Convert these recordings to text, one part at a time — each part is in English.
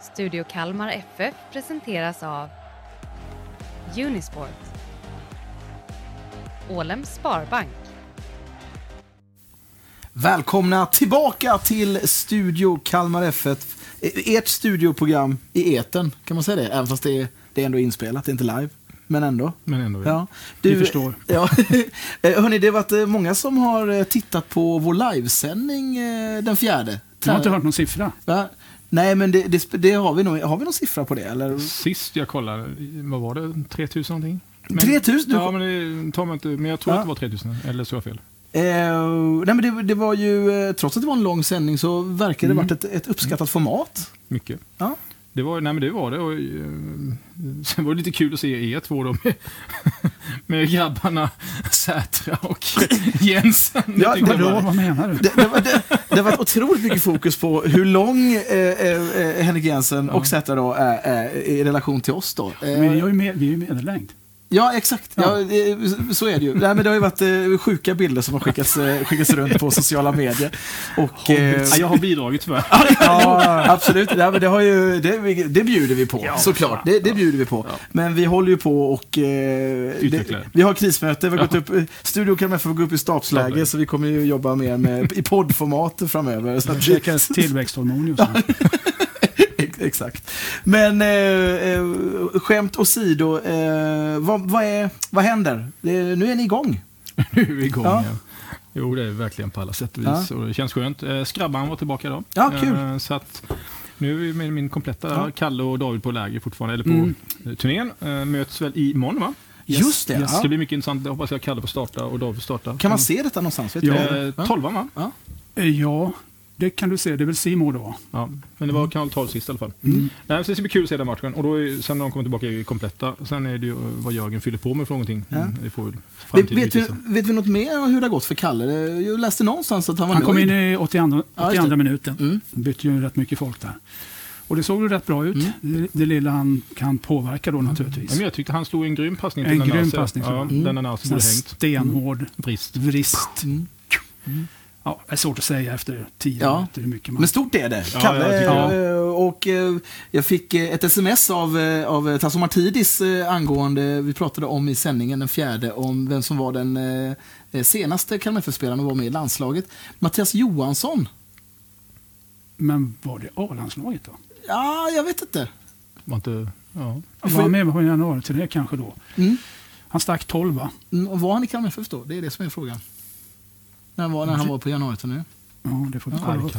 Studio Kalmar FF presenteras av Unisport Ålems Sparbank Välkomna tillbaka till Studio Kalmar F1. Ert studioprogram i eten kan man säga det? Även fast det är, det är ändå inspelat, det är inte live. Men ändå. Men ändå, ja. Ja. Vi förstår. Ja. Eh, Hörni, det har varit eh, många som har eh, tittat på vår livesändning den fjärde. Jag har inte hört någon siffra. Va? Nej, men det, det, det har vi nog. Har vi någon siffra på det? Eller? Sist jag kollade, vad var det? 3000 någonting? Men, 3000? Du- Ja, men det tar man inte. Men jag tror Ja. att det var 3000. Eller så jag fel. Eh, nej, men det, det var ju, eh, trots att det var en lång sändning så verkar det Mm. varit ett, ett uppskattat format. Mycket. Ja. Det var, nej men det var det. Och, eh, sen var det lite kul att se er två då med, med grabbarna Sätra och Jensen. Ja, Det var- vad menar du? Det, det, var, det, det varit otroligt mycket fokus på hur lång eh, eh, eh, Henrik Jensen och Zäta då är, är i relation till oss. Då. Eh, Vi är ju med, vi är ju medellängd. Ja, exakt. Ja. Ja. eh, så är det ju. Nej, men det har ju varit eh, sjuka bilder som har skickats, eh, skickats runt på sociala medier. Och, eh, Ja, jag har bidragit tyvärr. Ja, absolut. Det, det, har ju, det, det bjuder vi på, såklart. Det, det bjuder vi på. Men vi håller ju på och... Eh, det, vi har krismöte, vi har gått upp, Studio Kalmar FF gå upp i stabsläge, så vi kommer ju jobba mer med, i poddformat framöver. Så att, Käka tillväxthormon just nu. Ex- Exakt. Men eh, eh, skämt åsido, eh, vad, vad, är, vad händer? Det, nu är ni igång. Nu är vi igång Ja. igen. Jo, det är verkligen på alla sätt och Ja. vis. Och det känns skönt. Eh, Skrabban var tillbaka idag. Ja, kul. Eh, Så att nu är vi med min kompletta Ja. Kalle och David på läger fortfarande, eller på Mm. eh, turnén. Eh, Möts väl imorgon va? Just det. Så Ja. det blir mycket intressant. Jag hoppas jag Kalle får starta och David får starta. Kan man se detta någonstans? Vet? Eh, Ja. 12 va? Ja. Eh, Ja, det kan du se. Det är väl Simon då? Ja, men det var kanal 12 sist i alla fall. Nej, men så det ska bli kul att se den matchen. Och då är, sen när de kommer tillbaka är vi kompletta. Sen är det ju eh, vad Jörgen fyller på med för någonting. Ja. Mm, Det får väl Vet, vi, vet vi något mer om hur det har gått för Kalle? Det- Jag läste någonstans att han var Han kom nöjd. in i 82, Ja, just 82 det. minuten. Mm. Bytte ju rätt mycket folk där. Och det såg ju rätt bra ut. Mm. Det, det lilla han kan påverka då Ja, naturligtvis. men jag tyckte han slog en grym passning En till grym Nanasi. passning, Ja. Mm. Den Nanasi här borde hängt. stenhård Brist. vrist. Mm. Ja, det är svårt att säga efter tio Ja. minuter hur mycket man... Men stort är det. Ja, Kalle, jag tycker det. eh, och eh, jag fick eh, ett sms av, av Tasso Martidis angående, vi pratade om i sändningen den fjärde, om vem som var den senaste Kalmar FF-spelaren och var med i landslaget. Mattias Johansson. Men var det A-landslaget då? Ja, jag vet inte. Var inte... Ja. Var han med på januari till det kanske då? Mm. Han stack 12 va? Mm, och Var han i Kalmar FF då? Det är det som är frågan. När, han var, när han var på januariturné. Ja, det får vi kolla upp.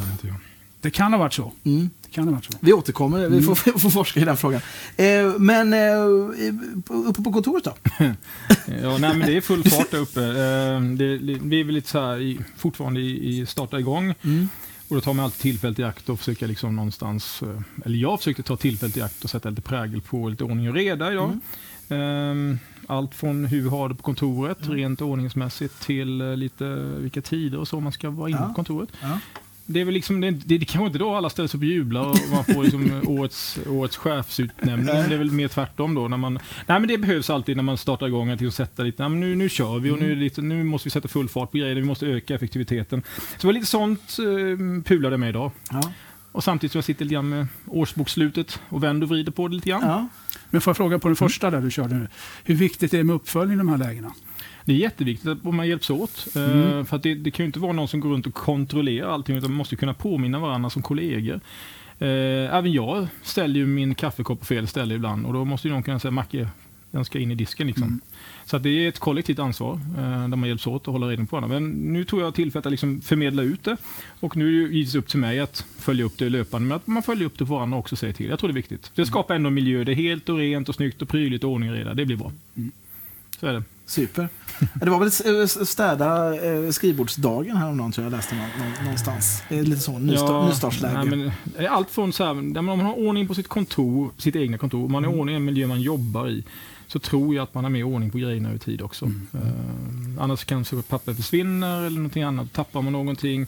Det kan ha varit så. Mm. Det kan ha varit så. Vi återkommer, vi får, får forska i den frågan. Eh, men eh, uppe på kontoret då? Ja, nej, men det är full fart där uppe. Eh, Det, vi är väl lite så här i, fortfarande i, i starta igång. Mm. Och då tar man alltid tillfället i akt och försöker liksom någonstans, eh, eller jag försökte ta tillfället i akt och sätta lite prägel på lite ordning och reda idag. Mm. Eh, Allt från hur vi har det på kontoret, rent ordningsmässigt, till eh, lite vilka tider och så man ska vara inne Ja. på kontoret. Ja. Det är väl liksom, det, det, det kanske inte då alla ställer sig upp och jublar och man får liksom årets, årets chefsutnämning. Det är väl mer tvärtom då. När man, nej men det behövs alltid när man startar igång att liksom sätta lite, nej men nu, nu kör vi och nu, det lite, nu måste vi sätta full fart på grejer, vi måste öka effektiviteten. Så det var lite sånt eh, pulade med idag. Ja. Och samtidigt så jag sitter lite grann med årsbokslutet och vänder och vrider på det lite grann. Ja. Men får jag fråga på den första där du körde nu. Hur viktigt är det med uppföljning i de här lägena? Det är jätteviktigt att man hjälps åt. Eh, Mm. För det, det kan ju inte vara någon som går runt och kontrollerar allting, utan man måste kunna påminna varandra som kollegor. Eh, även jag ställer ju min kaffekopp på fel ställe ibland och då måste ju någon kunna säga Macke, den ska in i disken. Liksom. Mm. Så att det är ett kollektivt ansvar eh, där man hjälps åt och håller reda på varandra. Men nu tog jag tillfället att liksom förmedla ut det och nu är det upp till mig att följa upp det löpande, men att man följer upp det för varandra också och säger till. Jag tror det är viktigt. Det skapar ändå en miljö, det är helt och rent och snyggt och prydligt och ordning och reda. Det blir bra. Mm. Så är det. Super. Det var väl eh, städa eh, skrivbordsdagen häromdagen tror jag läste nå- nå- någonstans. Lite så, nystart, nystartsläge. nej, är allt från så här, man, om man har ordning på sitt kontor, sitt egna kontor, man har ordning i den miljö man jobbar i, så tror jag att man har mer ordning på grejerna över tid också. Eh, annars kan så papper försvinna eller någonting annat, tappar man någonting.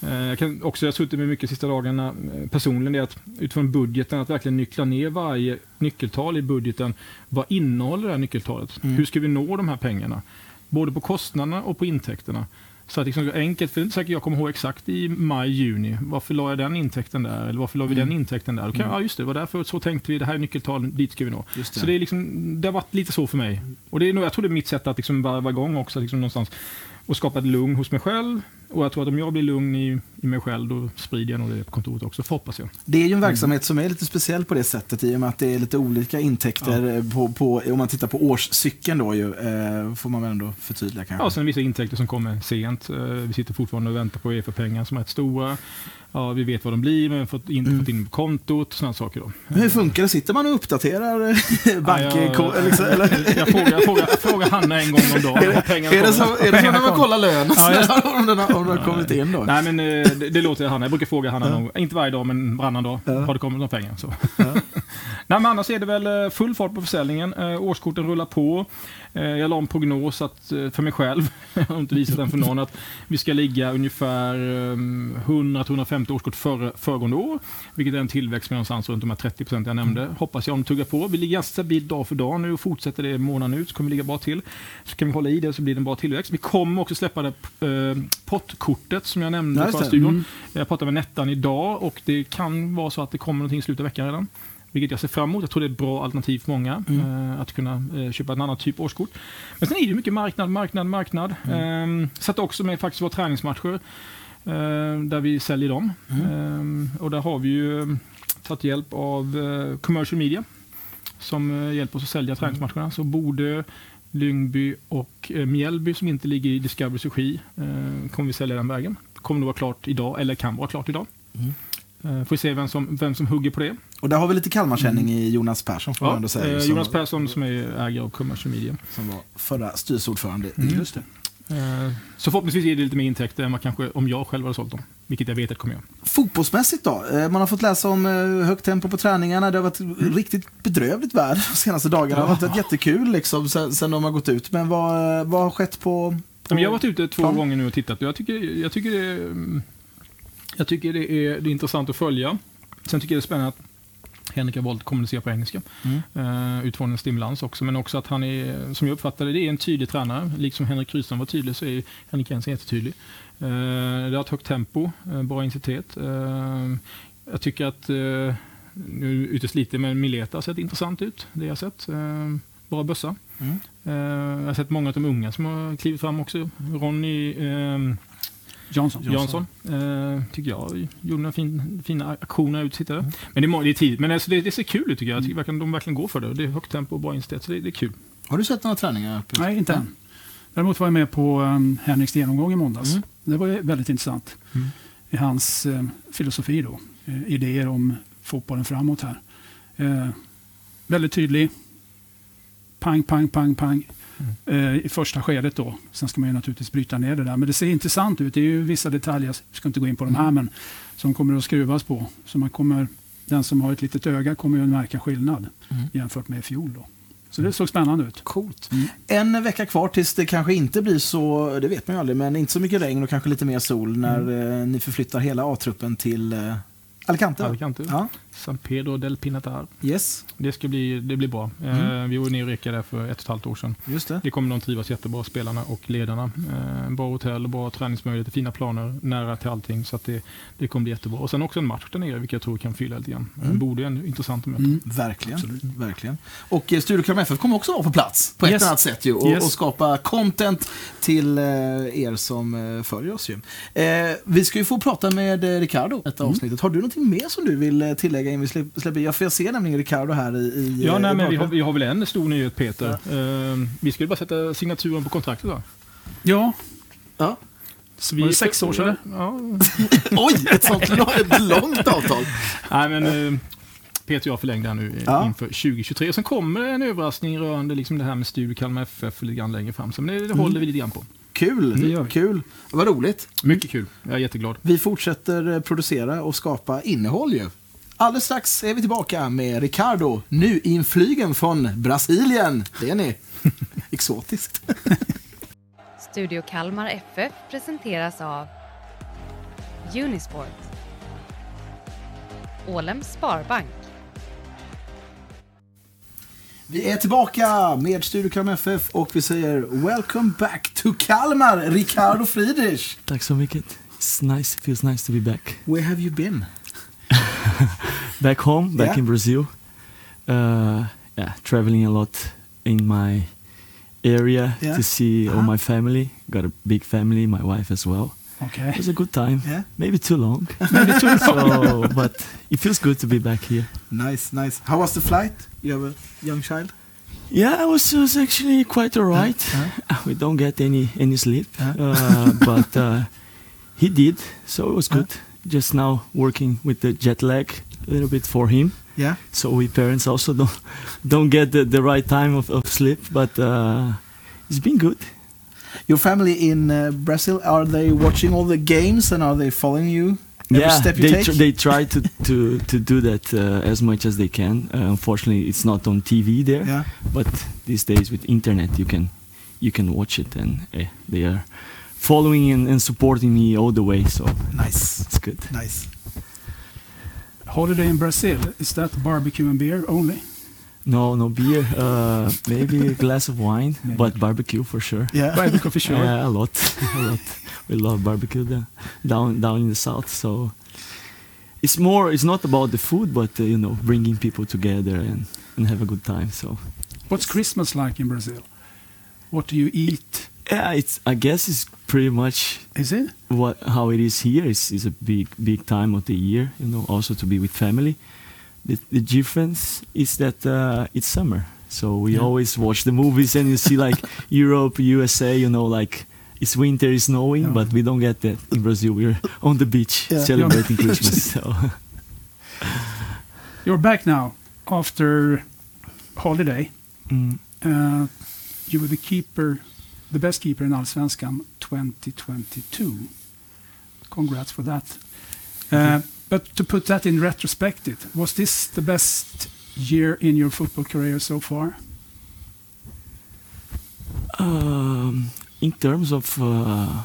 Eh, jag, kan också, jag har suttit med mycket sista dagarna eh, personligen, det är att utifrån budgeten, att verkligen nyckla ner varje nyckeltal i budgeten. Vad innehåller det här nyckeltalet? Mm. Hur ska vi nå de här pengarna? Både på kostnaderna och på intäkterna. Så att liksom enkelt, för det är inte säkert jag kommer ihåg exakt i maj, juni. Varför la jag den intäkten där? Eller varför la vi Mm. den intäkten där? Kan, Mm. Ja, just det, var därför så tänkte vi. Det här är nyckeltal, dit ska vi nå. Det. Så det, är liksom, det har varit lite så för mig. Och det är nog, jag tror det är mitt sätt att liksom varva igång också, liksom någonstans, och skapa ett lugn hos mig själv. Och jag tror att om jag blir lugn i, i mig själv, då sprider jag nog det på kontoret också, hoppas jag. Det är ju en verksamhet som är lite speciell på det sättet i och med att det är lite olika intäkter eh, på, på, om man tittar på årscykeln då ju, eh, får man väl ändå förtydliga kanske. Ja, sen vissa intäkter som kommer sent. Eh, Vi sitter fortfarande och väntar på EFA-pengar som är rätt stora. Ja, vi vet vad de blir, men vi har fått in, Mm. fått in på kontot, sådana saker då. Hur funkar det? Sitter man och uppdaterar eh, bank... Ja, jag, liksom, eller? jag, frågar, jag, frågar, jag frågar Hanna en gång om dagen Är Är det, kommer. är det Pengarna när man kollar lön? Ja, just om, den har, den har kommit in då? Nej, men eh, det, det låter jag Hanna. Jag brukar fråga Hanna, någon, inte varje dag, men varannan dag. Har det kommit några pengar? Så. Nej, men annars är det väl eh, full fart på försäljningen. Eh, årskorten rullar på. Eh, jag la en prognos att, för mig själv, jag har inte visat den för någon, att vi ska ligga ungefär eh, 100-150 årskort före, föregående år. Vilket är en tillväxt med någonstans runt de här 30 procent jag nämnde. Hoppas jag om tuggar på. Vi ligger ganska stabilt dag för dag nu och fortsätter det månaden ut så kommer vi ligga bra till. Så kan vi hålla i det så blir det en bra tillväxt. Vi kommer också släppa det eh, pottkortet som jag nämnde i förra studion. Mm. Jag pratade med Nettan idag och det kan vara så att det kommer någonting i slutet av veckan redan. Vilket jag ser fram emot. Jag tror det är ett bra alternativ för många Mm. eh, att kunna eh, köpa en annan typ årskort. Men sen är det mycket marknad, marknad, marknad. Mm. Eh, satt också med faktiskt våra träningsmatcher eh, där vi säljer dem. Mm. Eh, och där har vi ju tagit hjälp av commercial media som hjälper oss att sälja träningsmatcherna. Så Borde, Lyngby och Mjällby som inte ligger i Discoverys regi kommer vi sälja den vägen. Kommer nog vara klart idag, eller kan vara klart idag. Mm. Får vi se vem som, vem som hugger på det. Och där har vi lite Kalmarkänning i Jonas Persson får man ändå säga. eh, Jonas Persson som är ägare av commercial media. Som var förra styrelseordförande. Mm. Just det. Eh, så förhoppningsvis är det lite mer intäkter än vad kanske om jag själv hade sålt dem. Vilket jag vet att kommer göra. Fotbollsmässigt då? Eh, Man har fått läsa om eh, högt tempo på träningarna. Det har varit riktigt bedrövligt väder de senaste dagarna. Det har varit jättekul liksom sen, sen de har gått ut. Men vad, vad har skett på... på jag har varit ute två plan? gånger nu och tittat jag tycker, jag tycker, det, är, mm, jag tycker det, är, det är intressant att följa. Sen tycker jag det är spännande att Henrik har valt att kommunicera på engelska. Mm. Uh, utifrån en stimulans också. Men också att han är, som jag uppfattar det, är en tydlig tränare. Liksom Henrik Rydström var tydlig så är Henrik Jensen jättetydlig. Uh, det har ett högt tempo, uh, bra intensitet. Jag tycker att, nu utes lite, men Mileta har sett intressant ut. Det jag har sett. Bra bössa. Mm. Jag har sett många av de unga som har klivit fram också. Ronny um, Jansson. Jansson, eh, tycker jag, gjorde några fin, fina aktioner ut sittare. Men det är, det är tidigt, men alltså det, det ser kul ut tycker jag. jag tycker verkligen, de verkligen går för det. Det är högt tempo och bra intensitet, så det, det är kul. Har du sett några träningar? Nej, inte än. Däremot var jag med på um, Henriks genomgång i måndags. Mm. Det var väldigt intressant. Mm. I hans eh, filosofi då. Eh, idéer om fotbollen framåt här. Eh, väldigt tydlig. Pang, pang, pang, pang. Eh, I första skedet då. Sen ska man ju naturligtvis bryta ner det där. Men det ser intressant ut. Det är ju vissa detaljer, jag ska inte gå in på de här, men som kommer att skruvas på. Så man kommer, den som har ett litet öga kommer ju att märka skillnad Mm. jämfört med i fjol. Då. Så det såg spännande ut. Coolt. Mm. En vecka kvar tills det kanske inte blir så, det vet man ju aldrig, men inte så mycket regn och kanske lite mer sol när eh, ni förflyttar hela A-truppen till eh, Alicante. Alicante. Ja, San Pedro del Pinatar. yes, Det ska bli, det blir bra. Eh, vi var nere och rekade där för ett och ett halvt år sedan. just det. Det kommer de trivas jättebra, spelarna och ledarna. Eh, bra hotell, bra träningsmöjligheter, fina planer, nära till allting. Så att det, det kommer bli jättebra. Och sen också en match där nere, vilket jag tror kan fylla lite grann. Mm. Mm. Borde en intressant möta. Mm. Verkligen. verkligen. Och eh, Studio Kalmar FF kommer också vara på plats på ett Yes. annat sätt ju, och, Yes. och skapa content till eh, er som eh, följer oss. Ju. Vi ska ju få prata med Ricardo detta Mm. avsnittet. Har du någonting mer som du vill eh, tillägga innan vi släpper? släpper? Ja, för jag ser nämligen Ricardo här i, i Ja, eh, nej, i men vi har, vi har väl en stor nyhet Peter. Eh, vi skulle bara sätta signaturen på kontraktet va? Ja, Ja. Så Var det sex år sedan? Ja. Oj, ett sånt långt, ett långt avtal. Nej, men eh, Peter och jag förlängde här nu Ja. inför 2023. Och sen kommer en överraskning rörande liksom det här med Studio Kalmar FF lite grann längre fram. Så men det, det håller vi lite grann på. Kul, Det gör vi. kul. Vad roligt. Mycket kul. Jag är jätteglad. Vi fortsätter eh, producera och skapa innehåll ju. Alldeles strax är vi tillbaka med Ricardo, nu inflygen från Brasilien. Det är ni. Exotiskt. Studio Kalmar FF presenteras av Unisport. Ålems Sparbank. Vi är tillbaka med Studio Kalmar FF och vi säger welcome back to Kalmar, Ricardo Friedrich. Tack så mycket. It's nice, feels nice to be back. Where have you been? Back home, back Yeah. in Brazil. Uh, yeah, traveling a lot in my area Yeah. to see all Uh-huh. my family. Got a big family, my wife as well. It Okay. was a good time. Yeah. Maybe too long. Maybe too long. so, but it feels good to be back here. Nice, nice. How was the flight? You have a young child? Yeah, it was, it was actually quite alright. Uh-huh. We don't get any any sleep, Uh-huh. uh, but uh, he did, so it was good. Just now working with the jet lag a little bit for him. Yeah. So we parents also don't don't get the, the right time of, of sleep, but uh, it's been good. Your family in uh, Brazil, are they watching all the games and are they following you? Yeah, they tr- they try to to to do that uh, as much as they can. Uh, unfortunately, it's not on TV there, yeah. but these days with internet, you can you can watch it, and eh, they are following and, and supporting me all the way. So Nice, it's good. nice. Holiday in Brazil, is that barbecue and beer only? No, no beer. Uh, maybe a glass of wine, Maybe. but barbecue for sure. Yeah. Barbecue for sure. Yeah, a lot, a lot. We love barbecue the, down down in the south. So it's more. It's not about the food, but uh, you know, bringing people together and, and have a good time. So What's Christmas like in Brazil? What do you eat? yeah, it's. I guess it's pretty much Is it? what how it is here is It's, it's a big big time of the year. You know, also to be with family. The, the difference is that uh, it's summer. So we Yeah. always watch the movies and you see like Europe, USA. You know, like it's winter, it's snowing, but we don't get that in Brazil. We're on the beach Yeah. celebrating Christmas. So You're back now after holiday. mm, Uh, you were the keeper, the best keeper in Allsvenskan 2022. Congrats for that. Uh, but to put that in retrospective, was this the best year in your football career so far? um, in terms of uh,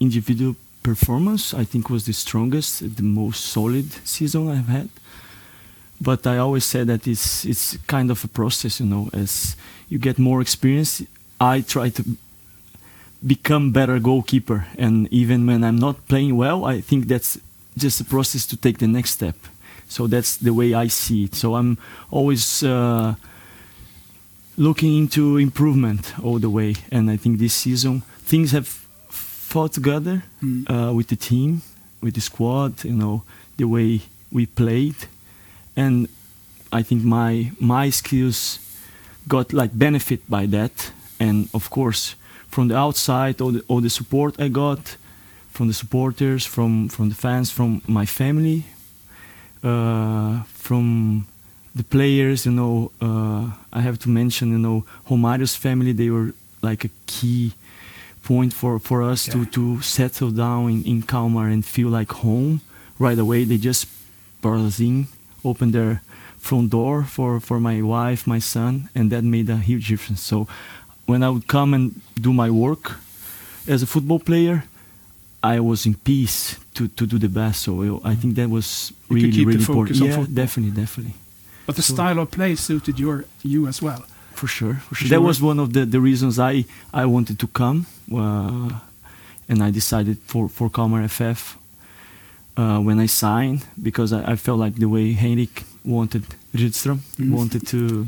individual performance, I think was the strongest, the most solid season I've had. But I always say that it's it's kind of a process, you know. As you get more experience, I try to become better goalkeeper, and even when I'm not playing well, I think that's just a process to take the next step. So that's the way I see it. So I'm always. Uh, looking into improvement all the way. And I think this season things have fought together Mm. uh, with the team, with the squad. You know the way we played, and I think my my skills got like benefit by that. And of course, from the outside, all the all the support I got from the supporters, from from the fans, from my family, uh, from the players, you know, uh, I have to mention, you know, Romario's family. They were like a key point for for us to to settle down in in Kalmar and feel like home right away. They just brought us in, opened their front door for for my wife, my son, and that made a huge difference. So when I would come and do my work as a football player. I was in peace to, to do the best, so I think that was really really important. Yeah, definitely, definitely. But the So- style of play suited your you as well. For sure, for sure. That was one of the, the reasons I, I wanted to come, uh, and I decided for for Kalmar FF uh, when I signed because I, I felt like the way Henrik wanted Rydström Mm. wanted to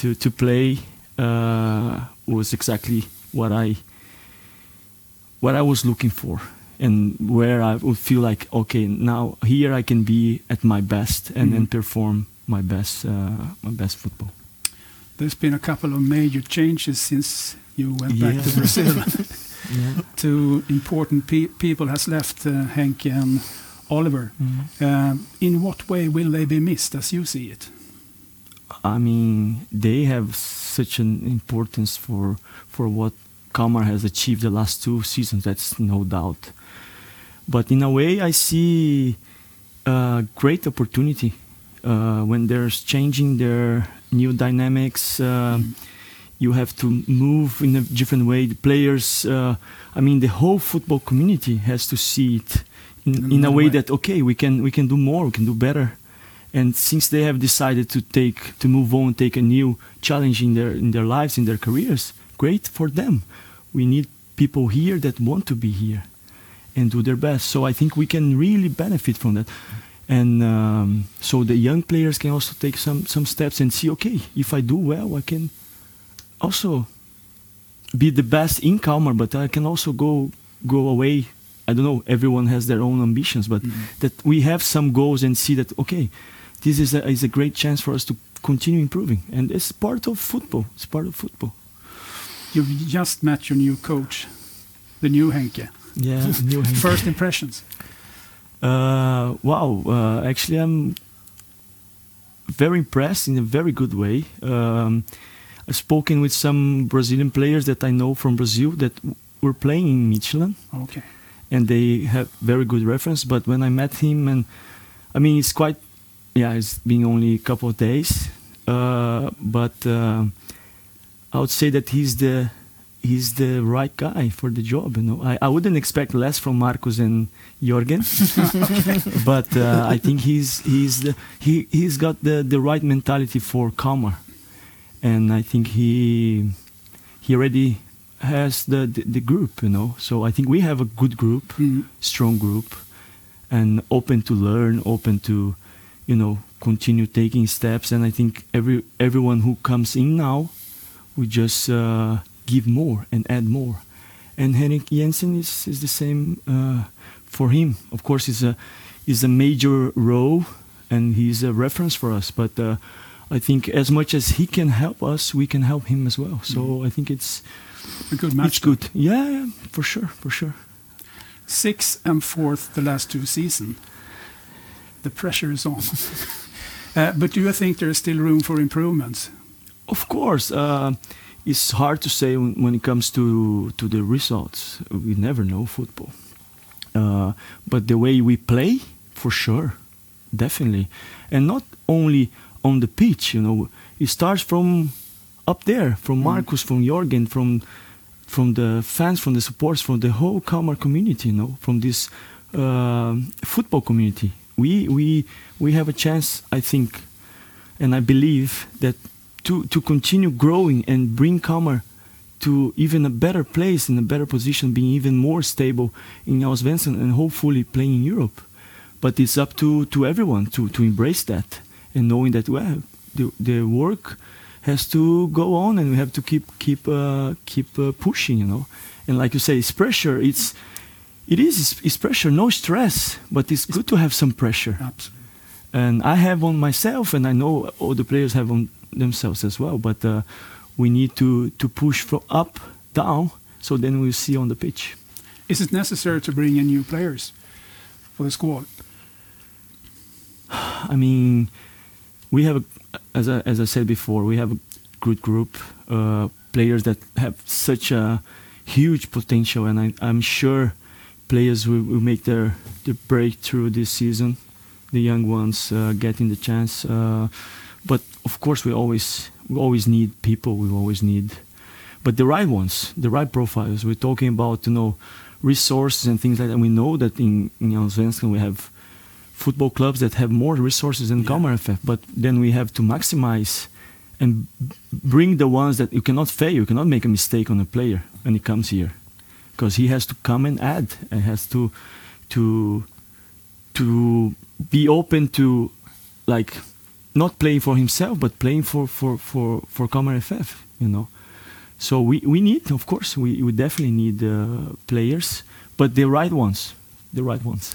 to to play uh, was exactly what I what I was looking for and where I would feel like okay now here I can be at my best and, Mhm. and perform my best uh, my best football. There's been a couple of major changes since you went back to Brazil. Yeah. Two important pe- people has left, uh, Henke and Oliver. Um, in what way will they be missed as you see it? I mean, they have such an importance for for what Kalmar has achieved the last two seasons. That's no doubt. But in a way, I see a great opportunity uh, when there's changing their new dynamics. Um, You have to move in a different way. The players, uh, I mean, the whole football community has to see it in, In in a way way. that okay, we can we can do more, we can do better, And since they have decided to take to move on, take a new challenge in their in their lives, in their careers, great for them. We need people here that want to be here and do their best. So I think we can really benefit from that. And um, so the young players can also take some some steps and see, okay, if I do well, I can also be the best in Kalmar, but I can also go go away. I don't know. Everyone has their own ambitions, but that we have some goals and see that okay, this is a is a great chance for us to continue improving, and it's part of football. It's part of football. You've just met your new coach, the new Henke. Yeah. new Henke. First impressions. Uh, wow. Uh, actually, I'm very impressed in a very good way. Um, I've spoken with some Brazilian players that I know from Brazil that were playing in Midtjylland, Okay. and they have very good reference. But when I met him, and I mean, it's quite, yeah, it's been only a couple of days, uh, but uh, I would say that he's the he's the right guy for the job. You know, I, I wouldn't expect less from Marcus and Jorgen, but uh, I think he's he's the, he he's got the the right mentality for Kalmar, and I think he he already has the, the the group. You know, so I think we have a good group, Mm. strong group, and open to learn, open to you know continue taking steps. And I think every everyone who comes in now, we just uh, give more and add more. And Henrik Jensen is, is the same uh, for him. Of course, is a is a major role, and he's a reference for us. But uh, I think as much as he can help us, we can help him as well. So I think it's A good match. it's good. Yeah, yeah, for sure, for sure. Sixth and fourth the last two seasons. The pressure is on. uh, but do you think there is still room for improvements? Of course, uh, it's hard to say when, it comes to to the results. We never know football, uh, but the way we play, for sure, definitely, and not only on the pitch. You know, it starts from up there, from Marcus, from Jorgen, from from the fans, from the supporters, from the whole Kalmar community. You know, from this uh, football community. We we we have a chance, I think, and I believe that to to continue growing and bring Kalmar to even a better place in a better position, being even more stable in Allsvenskan and hopefully playing in Europe. But it's up to, to everyone to, to embrace that and knowing that well the, the work has to go on and we have to keep keep uh, keep uh, pushing, you know. And like you say, it's pressure. It's it is it's, pressure, no stress, but it's good to have some pressure Absolutely. and I have on myself, and I know all the players have on themselves as well. But uh, we need to to push from up down, so then we'll see on the pitch. Is it necessary to bring in new players for the squad? I mean, we have, a, as I, as I said before, we have a good group, uh, players that have such a huge potential, and I, I'm sure players will, will make their, their breakthrough this season. The young ones uh, getting the chance, uh, but of course we always we always need people. We always need, but the right ones, the right profiles. We're talking about you know resources and things like that. We know that in in Allsvenskan we have football clubs that have more resources than Yeah. Kalmar FF, but then we have to maximize and bring the ones that you cannot fail. You cannot make a mistake on a player when he comes here, because he has to come and add and has to to to be open to like not playing for himself but playing for for for for Kalmar FF. You know. So we, we need, of course, we, we definitely need uh, players, but the right ones, the right ones.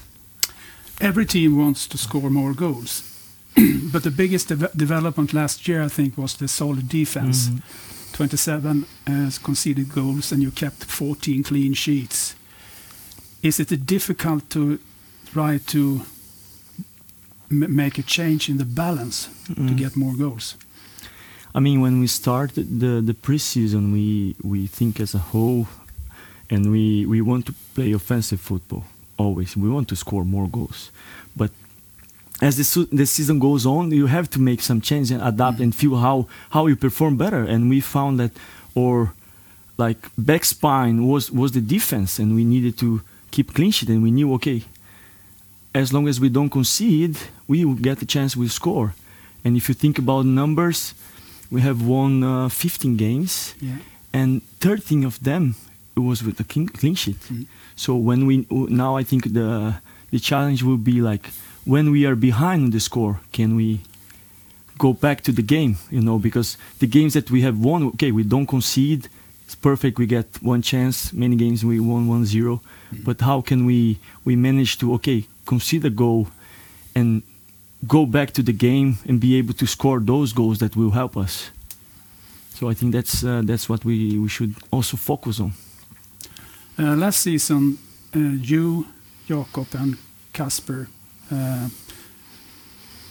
Every team wants to score more goals. but the biggest deve- development last year, I think, was the solid defense. Mhm. 27 uh, conceded goals, and you kept 14 clean sheets. Is it difficult to try to m- make a change in the balance to Mm. get more goals? I mean, when we started the the preseason, we we think as a whole, and we we want to play offensive football always. We want to score more goals, but as the the season goes on, you have to make some change and adapt and feel how how you perform better. And we found that our like back spine was was the defense, and we needed to keep clean sheet. And we knew okay, as long as we don't concede, we will get the chance we score. And if you think about numbers, we have won uh, 15 games, Yeah. and 13 of them it was with the clean, sheet. Mm. So when we now, I think the the challenge will be like when we are behind the score, can we go back to the game? You know, because the games that we have won, okay, we don't concede. It's perfect. We get one chance. Many games we won 1-0. But how can we we manage to okay concede a goal and go back to the game and be able to score those goals that will help us? So I think that's uh, that's what we, we should also focus on. Uh, last season, uh, you, Jakob, and Kasper uh,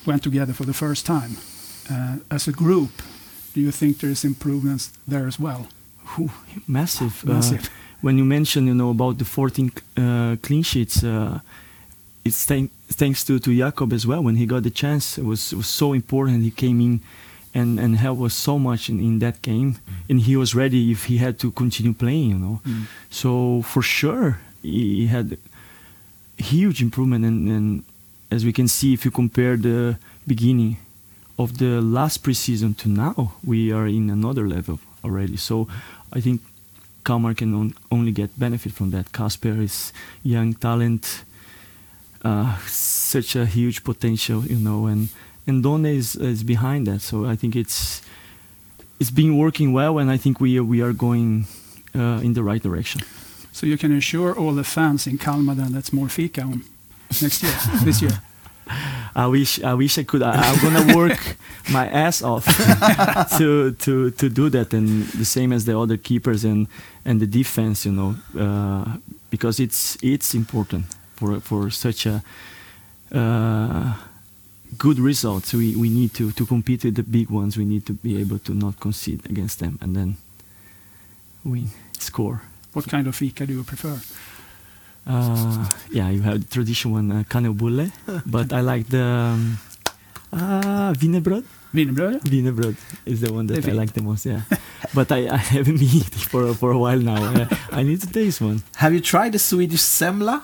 went together for the first time. Uh, as a group, do you think there is improvements there as well? Whew, massive. Uh, Massive. when you mention, you know, about the 14 uh, clean sheets, uh, it's thank- thanks to, to Jakob as well. When he got the chance, it was, it was so important. He came in and, and helped us so much in, in that game. And he was ready if he had to continue playing, you know. Mm. So for sure, he he had huge improvement. And, and as we can see, if you compare the beginning of the last preseason to now, we are in another level already. So I think Kalmar can on, only get benefit from that. Kasper is young talent, uh, such a huge potential, you know, and and Done is is behind that. So I think it's it's been working well, and I think we we are going uh, in the right direction. So you can assure all the fans in Kalmar then that's more fika next year, this year. I wish I wish I could. I, I'm gonna work my ass off to to to do that, and the same as the other keepers and and the defense, you know, uh, because it's it's important for for such a uh, good results. We we need to to compete with the big ones. We need to be able to not concede against them, and then win, score. What kind of fika do you prefer? Uh, yeah, you have the traditional one, uh, kanelbulle, but I like the um, uh, ja? Wienerbröd is the one that I like the most. Yeah, but I, I haven't been eating for for a while now. Uh, I need to taste one. Have you tried the Swedish semla?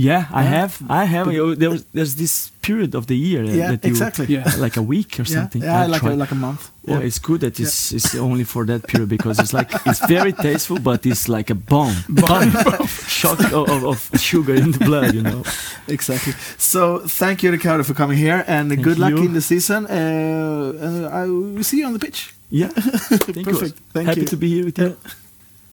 Yeah, I Yeah. have. I have. You know, there was, there's this period of the year yeah, that you, exactly. Yeah. like a week or Yeah, something. yeah, I like a, like a month. Well, Yeah. it's good that it's, it's only for that period because it's like it's very tasteful, but it's like a bomb, bomb, shock of, of, of sugar in the blood, you know. Exactly. So thank you, Ricardo, for coming here, and Thank good luck you. in the season. Uh, and I will see you on the pitch. Yeah, thank Perfect. you. Thank Happy you. to be here with you. Yeah.